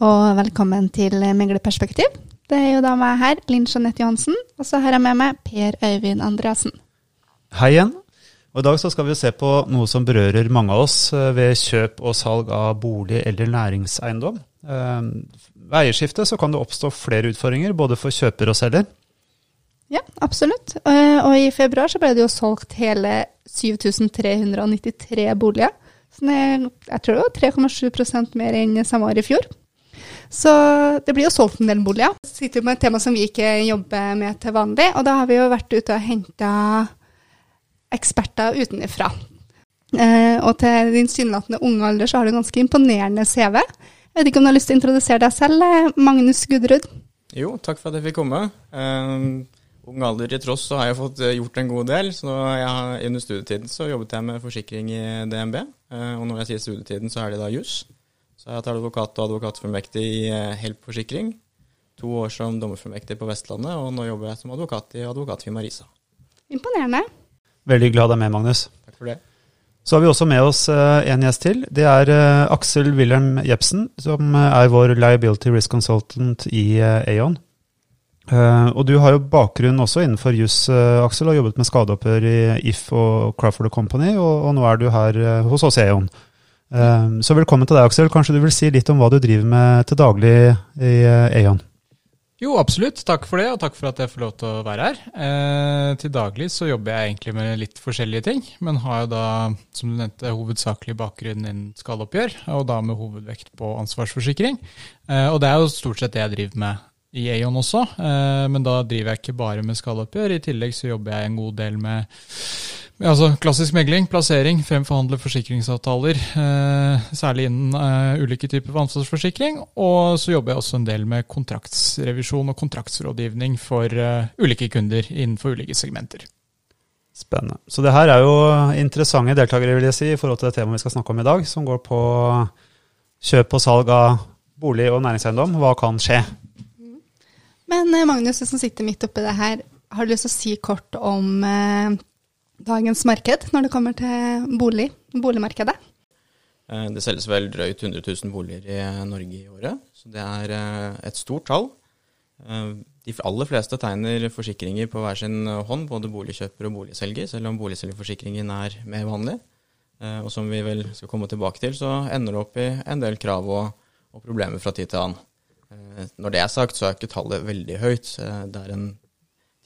og velkommen til Megleperspektiv. Det er jo da meg her, Linn Jeanette Johansen, og så har jeg med meg Per Øyvind Andreassen. Hei igjen. Og I dag så skal vi se på noe som berører mange av oss eh, ved kjøp og salg av bolig eller næringseiendom. Eh, ved eierskifte så kan det oppstå flere utfordringer, både for kjøper og selger. Ja, absolutt. Eh, og i februar så ble det jo solgt hele 7393 boliger. Så jeg tror det var 3,7 mer enn samme år i fjor. Så det blir jo solgt en del boliger. Så sitter vi med et tema som vi ikke jobber med til vanlig, og da har vi jo vært ute og henta eksperter utenfra. Eh, og til din synlatende unge alder så har du en ganske imponerende CV. Jeg vet ikke om du har lyst til å introdusere deg selv, eh, Magnus Gudrud? Jo, takk for at jeg fikk komme. Um, ung alder i tross så har jeg fått gjort en god del. så jeg, Under studietiden så jobbet jeg med forsikring i DNB. Uh, og når jeg sier studietiden, så er det da juss. Så jeg har vært advokat og advokatfullmektig i uh, Help forsikring. To år som dommerfullmektig på Vestlandet, og nå jobber jeg som advokat i advokatfirmaet Risa. Imponerende. Veldig glad du er med, Magnus. Takk for det. Så har vi også med oss uh, en gjest til. Det er uh, Aksel Wilhelm Jepsen, som er vår liability risk consultant i Aon. og du har jo bakgrunn også innenfor juss, Aksel, og jobbet med skadeoppgjør i If og Crawford Company, og, og, nå er du her hos oss i Aon. Så velkommen til deg, Aksel. Kanskje du vil si litt om hva du driver med til daglig i Aon? Jo, absolutt. Takk for det, og takk for at jeg får lov til å være her. Eh, til daglig så jobber jeg egentlig med litt forskjellige ting, men har jo da, som du nevnte, hovedsakelig bakgrunn innen skalloppgjør, og da med hovedvekt på ansvarsforsikring. Eh, og det er jo stort sett det jeg driver med i Aon også, eh, men da driver jeg ikke bare med skalloppgjør. I tillegg så jobber jeg en god del med Altså Klassisk megling, plassering, fremforhandle forsikringsavtaler, eh, særlig innen eh, ulike typer ansvarsforsikring. Og så jobber jeg også en del med kontraktsrevisjon og kontraktsrådgivning for eh, ulike kunder innenfor ulike segmenter. Spennende. Så det her er jo interessante deltakere vil jeg si, i forhold til det temaet vi skal snakke om i dag, som går på kjøp og salg av bolig og næringseiendom. Hva kan skje? Men eh, Magnus, du som sitter midt oppi det her, har du lyst til å si kort om eh, dagens marked når det kommer til bolig, boligmarkedet? Eh, det selges vel drøyt 100 000 boliger i eh, Norge i året, så det er eh, et stort tall. De aller fleste tegner forsikringer på hver sin hånd, både boligkjøper og boligselger, selv om boligselgerforsikringen er mer vanlig. Og som vi vel skal komme tilbake til, så ender det opp i en del krav og, og problemer fra tid til annen. Når det er sagt, så er ikke tallet veldig høyt. Det er en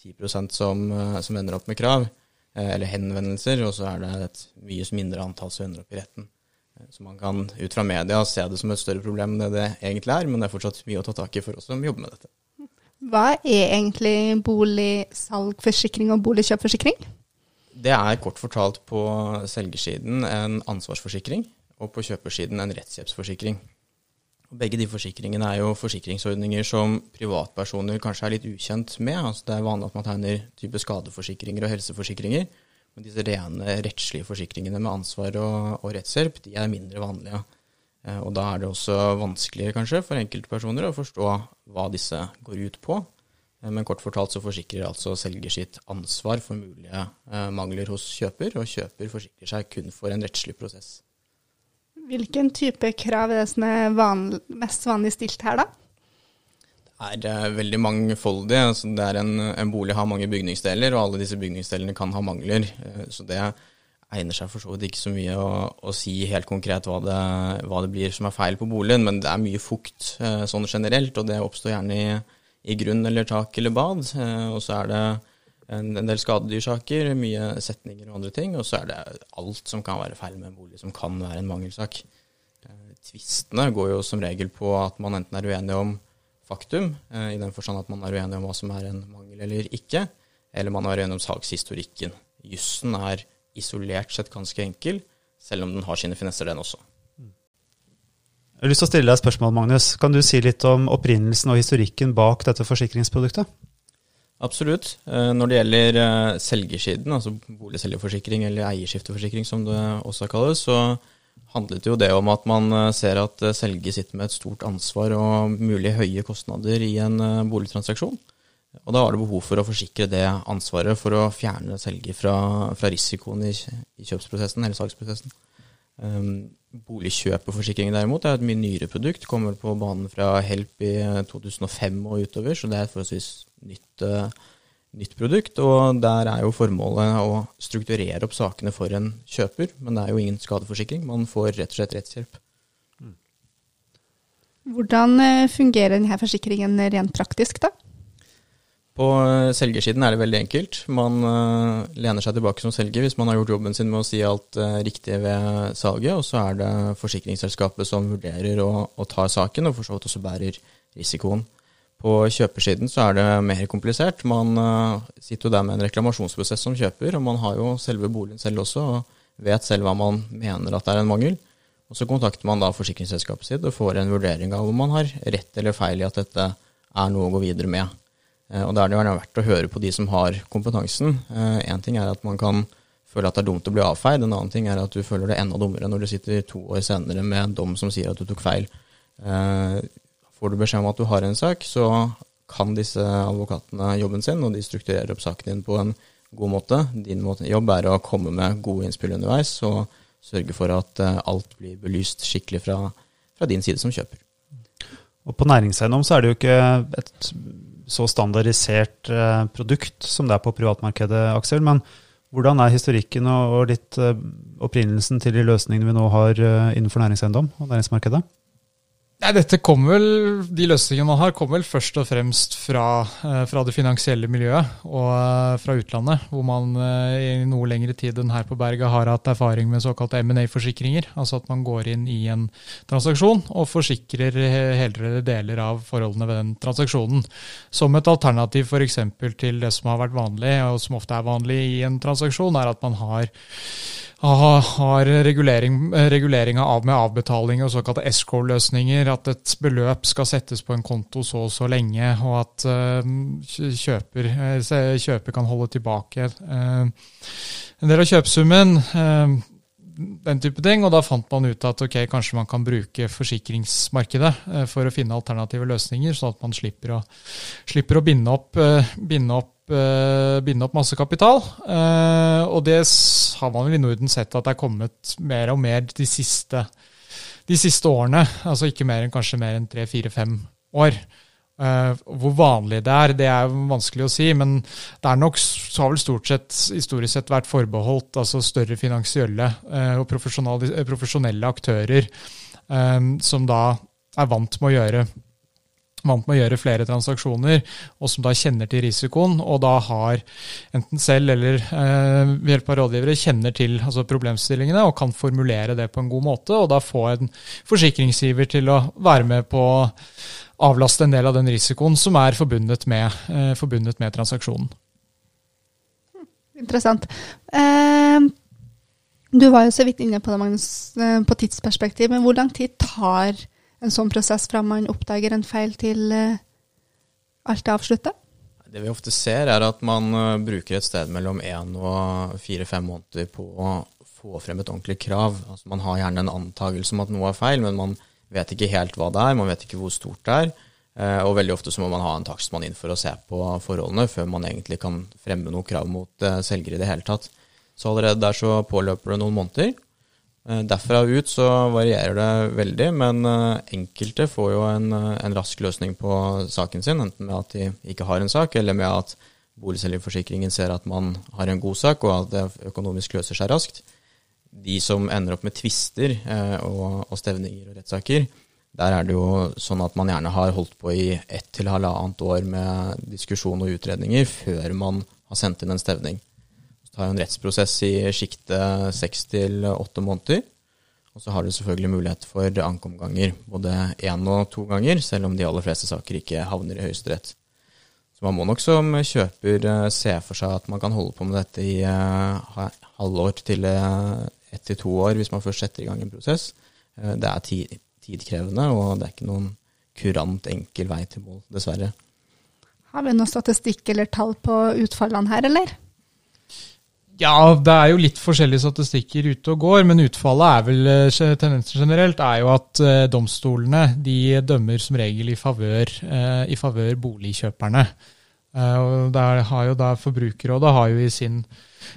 10% som, som ender opp med krav. Eh, eller henvendelser, og så er det et mye mindre antall som ender opp i retten. Eh, så man kan ut fra media se det som et større problem enn det det egentlig er, men det er fortsatt mye å ta tak i for oss som jobber med dette. Hva er egentlig boligsalgforsikring og boligkjøpforsikring? Det er kort fortalt på selgersiden en ansvarsforsikring, og på kjøpersiden en rettshjelpsforsikring. Begge de forsikringene er jo forsikringsordninger som privatpersoner kanskje er litt ukjent med. Altså det er vanlig at man tegner type skadeforsikringer og helseforsikringer. Men disse rene rettslige forsikringene med ansvar og, og rettshjelp, de er mindre vanlige. Eh, og da er det også vanskeligere kanskje for enkeltpersoner å forstå hva disse går ut på. Eh, men kort fortalt så forsikrer altså selger sitt ansvar for mulige eh, mangler hos kjøper, og kjøper forsikrer seg kun for en rettslig prosess. Hvilken type krav er det som er vanlig, mest vanlig stilt her, da? Det er uh, veldig mangfoldig. Altså, det er en, en, bolig har mange bygningsdeler, og alle disse bygningsdelene kan ha mangler. Uh, så det egner seg for så vidt ikke så mye å, å si helt konkret hva det, hva det, blir som er feil på boligen, men det er mye fukt uh, sånn generelt, og det oppstår gjerne i, i grunn eller tak eller bad. og så er det en, en del skadedyrsaker, mye setninger og andre ting. Og så er det alt som kan være feil med en bolig, som kan være en mangelsak. Eh, tvistene går jo som regel på at man enten er uenig om faktum, eh, i den forstand at man er uenig om hva som er en mangel eller ikke, eller man er uenig om sakshistorikken. Jussen er isolert sett ganske enkel, selv om den har sine finesser, den også. Jeg har lyst til å stille deg et spørsmål, Magnus. Kan du si litt om opprinnelsen og historikken bak dette forsikringsproduktet? Absolutt. Eh, når det gjelder eh, selgersiden, altså boligselgerforsikring eller eierskifteforsikring som det også kalles, så handlet jo det om at man eh, ser at selger sitter med et stort ansvar og mulig høye kostnader i en boligtransaksjon. Og da har det behov for å forsikre det ansvaret for å fjerne selger fra, fra risikoen i, i, kjøpsprosessen eller salgsprosessen. Um, Boligkjøperforsikring derimot er et mye nyere produkt. Kommer på banen fra Help i 2005 og utover, så det er et forholdsvis nytt, uh, nytt produkt. Og der er jo formålet å strukturere opp sakene for en kjøper, men det er jo ingen skadeforsikring. Man får rett og slett rettshjelp. Hvordan eh, fungerer denne forsikringen rent praktisk, da? På eh, selgersiden er det veldig enkelt. Man lener seg tilbake som selger hvis man har gjort jobben sin med å si alt riktig ved salget, og så er det forsikringsselskapet som vurderer å, å ta saken, og for så vidt også bærer risikoen. På kjøpersiden så er det mer komplisert. Man uh, sitter jo der med en reklamasjonsprosess som kjøper, og man har jo selve boligen selv også, og vet selv hva man mener at det er en mangel. Og Så kontakter man da forsikringsselskapet sitt og får en vurdering av om man har rett eller feil i at dette er noe å gå videre med. Eh, og Da er det gjerne verdt å høre på de som har kompetansen. Én eh, ting er at man kan føle at det er dumt å bli avfeid, en annen ting er at du føler det enda dummere når du sitter to år senere med en dom som sier at du tok feil. Eh, får du beskjed om at du har en sak, så kan disse advokatene jobben sin, og de strukturerer opp saken din på en god måte. Din måte, jobb er å komme med gode innspill underveis og sørge for at alt blir belyst skikkelig fra, fra din side som kjøper. Og På næringseiendom er det jo ikke et så standardisert eh, produkt som det er på privatmarkedet, Aksel. Men hvordan er historikken og litt eh, opprinnelsen til de løsningene vi nå har eh, innenfor næringseiendom og næringsmarkedet? Nei, dette kommer vel, De løsningene man har, kommer vel først og fremst fra, eh, fra, det finansielle miljøet og eh, fra utlandet, hvor man eh, i noe lengre tid enn her på berget har hatt erfaring med såkalte M&A-forsikringer. Altså at man går inn i en transaksjon og forsikrer hele deler av forholdene ved den transaksjonen. Som et alternativ f.eks. til det som har vært vanlig, og som ofte er vanlig i en transaksjon, er at man har har regulering, reguleringa av med avbetaling og såkalte escrow-løsninger. At et beløp skal settes på en konto så og så lenge, og at uh, kjøper, uh, kjøper, kan holde tilbake en del av kjøpesummen. den type ting, og Da fant man ut at ok, kanskje man kan bruke forsikringsmarkedet for å finne alternative løsninger, sånn at man slipper å, slipper å binde, opp, binde opp Eh, binde opp masse kapital. Eh, og det har man vel i Norden sett at det er kommet mer og mer de siste, de siste årene. Altså ikke mer enn kanskje mer enn tre, fire, fem år. Uh, hvor vanlig det er, det er vanskelig å si, men det er nok, har vel stort sett historisk sett vært forbeholdt altså større finansielle og profesjonelle aktører som da er vant med å gjøre vant med å gjøre flere transaksjoner, og som da kjenner til risikoen, og da har enten selv eller eh, ved hjelp av rådgivere kjenner til altså problemstillingene og kan formulere det på en god måte, og da få en forsikringsgiver til å være med på å avlaste en del av den risikoen som er forbundet med, eh, forbundet med transaksjonen. Interessant. Eh, du var jo så vidt inne på det, Magnus, eh, på tidsperspektiv, men hvor lang tid tar en sånn prosess fra man oppdager en feil til uh, alt er avslutta? Det vi ofte ser, er at man uh, bruker et sted mellom én og fire-fem måneder på å få frem et ordentlig krav. Altså, man har gjerne en antakelse om at noe er feil, men man vet ikke helt hva det er, man vet ikke hvor stort det er. Uh, og veldig ofte så må man ha en takstmann inn for å se på forholdene før man egentlig kan fremme noe krav mot selger i det hele tatt. Så allerede der så påløper det noen måneder. Eh, derfra ut så varierer det veldig, men eh, enkelte får jo en, eh, en, rask løsning på saken sin, enten med at de ikke har en sak, eller med at boligselgerforsikringen ser at man har en god sak, og at det økonomisk løser seg raskt. De som ender opp med tvister og, og stevninger og rettssaker, der er det jo sånn at man gjerne har holdt på i ett til halvannet år med diskusjon og utredninger før man har sendt inn en stevning tar en rettsprosess i sjiktet seks til åtte måneder. Og så har du selvfølgelig mulighet for ankomganger både én og to ganger, selv om de aller fleste saker ikke havner i Høyesterett. Så man må nok som kjøper eh, se for seg at man kan holde på med dette i uh, halvår til uh, ett til to år hvis man først setter i gang en prosess. Det er tid, tidkrevende, og det er ikke noen kurant, enkel vei til mål, dessverre. Har vi noe statistikk eller tall på utfallene her, eller? Ja, det er jo litt forskjellige statistikker ute og går, men utfallet er vel tendenser tendensen generelt er jo at eh, domstolene de dømmer som regel i favør, eh, i favør boligkjøperne. Og der har jo da Forbrukerrådet har jo i sin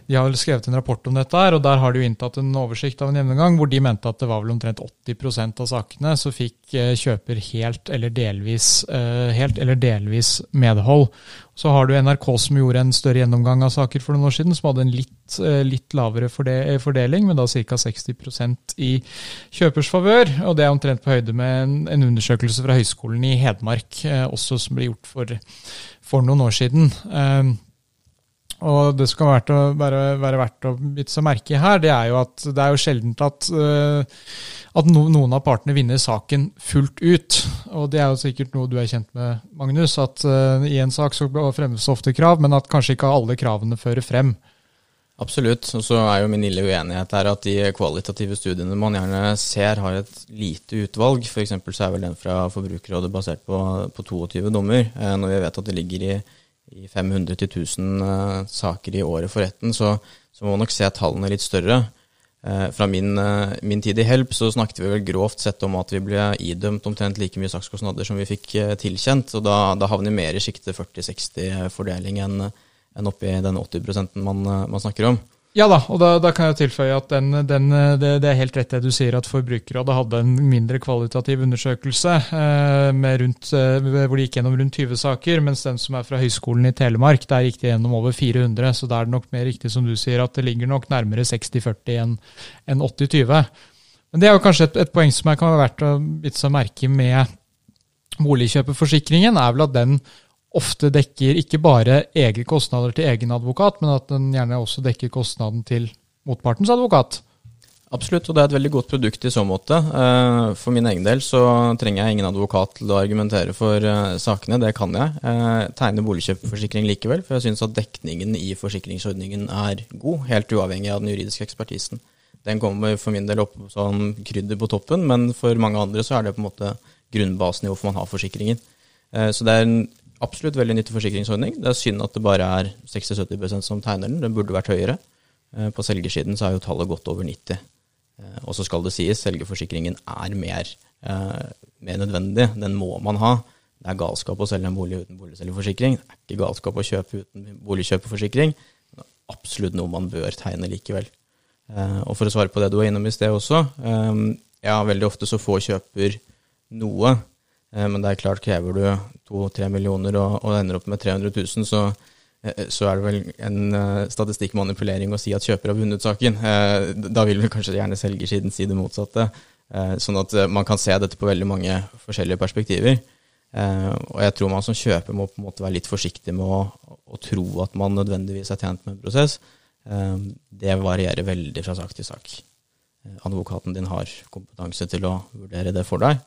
de har vel skrevet en rapport om dette, her, og der har de jo inntatt en oversikt av en gjennomgang hvor de mente at det var vel omtrent 80% av sakene så fikk eh, kjøper helt eller delvis, eh, helt eller delvis medhold. Så har du NRK som gjorde en større gjennomgang av saker for noen år siden, som hadde en litt, eh, litt lavere fordeling, men da ca. 60% i kjøpers favør. Og det er omtrent på høyde med en, en undersøkelse fra Høgskolen i Hedmark, også som ble gjort for, for noen år siden. Og det som kan være, være, være, verdt å bite seg merke i her, det er jo at det er jo sjeldent at, uh, at noen av partene vinner saken fullt ut. Og det er jo sikkert noe du er kjent med, Magnus, at uh, i en sak så fremmes ofte krav, men at kanskje ikke alle kravene fører frem. Absolutt. Og så er jo min lille uenighet her at de kvalitative studiene man gjerne ser, har et lite utvalg. F.eks. så er vel den fra Forbrukerrådet basert på, på 22 dommer, eh, når vi vet at det ligger i i 500-1000 uh, saker i året for retten, så, så, må man nok se tallene litt større. Uh, fra min, uh, min, tid i Help så snakket vi vel grovt sett om at vi ble idømt omtrent like mye sakskostnader som vi fikk eh, tilkjent, og da, da havner vi mer i sjiktet 40-60-fordeling enn en oppi den 80% man, man snakker om. Ja da, og da, da, kan jeg tilføye at den, den, det, det, er helt rett det du sier, at Forbrukerrådet hadde en mindre kvalitativ undersøkelse eh, rundt, eh, hvor de gikk gjennom rundt 20 saker, mens den som er fra Høgskolen i Telemark, der gikk de gjennom over 400. Så da er det nok mer riktig som du sier, at det ligger nok nærmere 60-40 enn en 80-20. Men det er jo kanskje et, et poeng som kan være verdt å bite seg merke med boligkjøperforsikringen, er vel at den ofte dekker ikke bare egne kostnader til egen advokat, men at den gjerne også dekker kostnaden til motpartens advokat. Absolutt, og det er et veldig godt produkt i så måte. Eh, for min egen del så trenger jeg ingen advokat til å argumentere for eh, sakene, det kan jeg. Tegne tegner boligkjøpforsikring likevel, for jeg syns at dekningen i forsikringsordningen er god, helt uavhengig av den juridiske ekspertisen. Den kommer for min del opp som krydder på toppen, men for mange andre så er det på en måte grunnbasen i hvorfor man har forsikringen. Eh, så det er en absolutt veldig nyttig forsikringsordning. Det er synd at det bare er 60-70 som tegner den. Den burde vært høyere. Eh, på selgersiden så er jo tallet godt over 90. Eh, og så skal det sies, selgerforsikringen er mer, eh, mer, nødvendig. Den må man ha. Det er galskap å selge en bolig uten boligselgerforsikring. Det er ikke galskap å kjøpe uten boligkjøperforsikring. Det er absolutt noe man bør tegne likevel. Og for å svare på det du var innom i sted også. Ja, veldig ofte så får kjøper noe men det er klart, krever du to-tre millioner og, og, ender opp med 300 000, så, eh, så er det vel en uh, statistikkmanipulering å si at kjøper har vunnet saken. Da vil vel kanskje gjerne selgersiden si det motsatte. Sånn at man kan se dette på veldig mange forskjellige perspektiver. og jeg tror man som kjøper må på en måte være litt forsiktig med å, å tro at man nødvendigvis er tjent med en prosess. det varierer veldig fra sak til sak. advokaten din har kompetanse til å vurdere det for deg.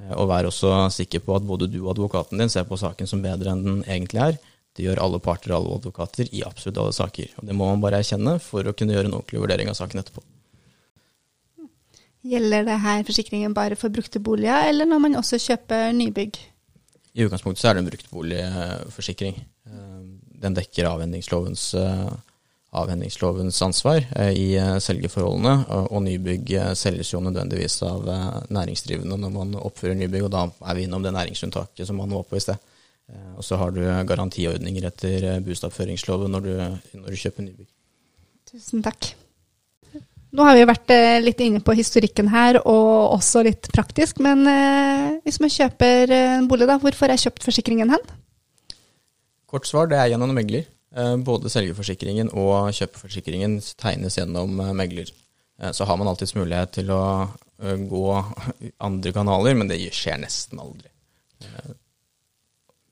Eh, og vær også sikker på at både du og advokaten din ser på saken som bedre enn den egentlig er. Det gjør alle parter og alle advokater i absolutt alle saker. Og Det må man bare erkjenne for å kunne gjøre en ordentlig vurdering av saken etterpå. Gjelder det her forsikringen bare for brukte boliger, eller når man også kjøper nybygg? I utgangspunktet så er det en bruktboligforsikring. Eh, den dekker avhendingslovens uh, avhendingslovens ansvar eh, i eh, selgerforholdene, og nybygg eh, selges jo nødvendigvis av næringsdrivende når man oppfører nybygg, og da er vi innom det næringsunntaket som man var på i sted. Og så har du garantiordninger etter bostedoppføringsloven når, når, du kjøper nybygg. Tusen takk. Nå har vi vært litt inne på historikken her, og også litt praktisk. Men hvis man kjøper en bolig, da, hvor får jeg kjøpt forsikringen hen? Kort svar, det er gjennom megler. Eh, både selgerforsikringen og kjøpeforsikringen tegnes gjennom eh, megler. Eh, så har man alltids mulighet til å gå andre kanaler, men det skjer nesten aldri.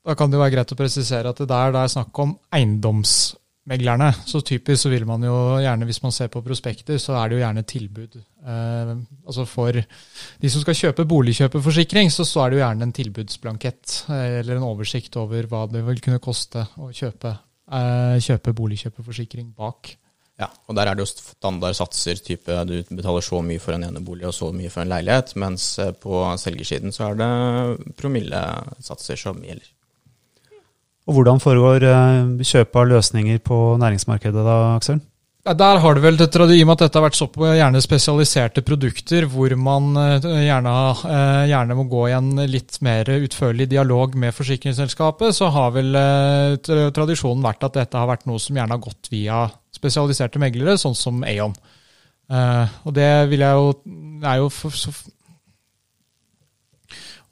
Da kan det være greit å presisere at det der det er snakk om eiendomsmeglerne. Så typisk så vil man jo gjerne, hvis man ser på prospekter, så er det jo gjerne tilbud. Eh, altså For de som skal kjøpe boligkjøperforsikring, så, så er det jo gjerne en tilbudsblankett eller en oversikt over hva det vil kunne koste å kjøpe kjøpe boligkjøperforsikring bak. Ja, og der er det jo standard satser, type du betaler så mye for en enebolig og så mye for en leilighet, mens eh, på selgersiden så er det promillesatser som gjelder. Og Hvordan foregår eh, kjøp av løsninger på næringsmarkedet da, Aksel? Der har det vel, I og med at dette har vært så på gjerne spesialiserte produkter, hvor man eh, gjerne, eh, gjerne, må gå i en litt mer utførlig dialog med forsikringsselskapet, så har vel tradisjonen vært at dette har vært noe som gjerne har gått via spesialiserte meglere, sånn som Aon. Og det vil jeg jo, er jo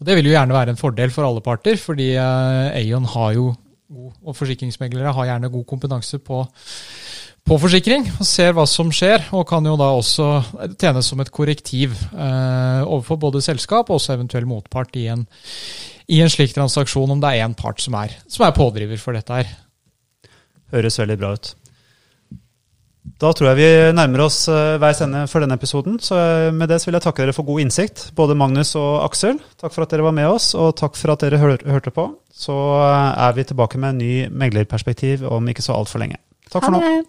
og Det vil jo gjerne være en fordel for alle parter, fordi Aon har jo og forsikringsmeglere har gjerne god kompetanse på på forsikring og ser hva som skjer, og kan jo da også tjene som et korrektiv eh, overfor både selskap og også eventuell motpart i en, i en slik transaksjon, om det er én part som er, som er, pådriver for dette her. Høres veldig bra ut. Da tror jeg vi nærmer oss uh, veis ende for denne episoden. Så uh, med det så vil jeg takke dere for god innsikt, både Magnus og Aksel. Takk for at dere var med oss, og takk for at dere hør, hørte på. Så uh, er vi tilbake med en ny meglerperspektiv om ikke så altfor lenge. Takk for nå.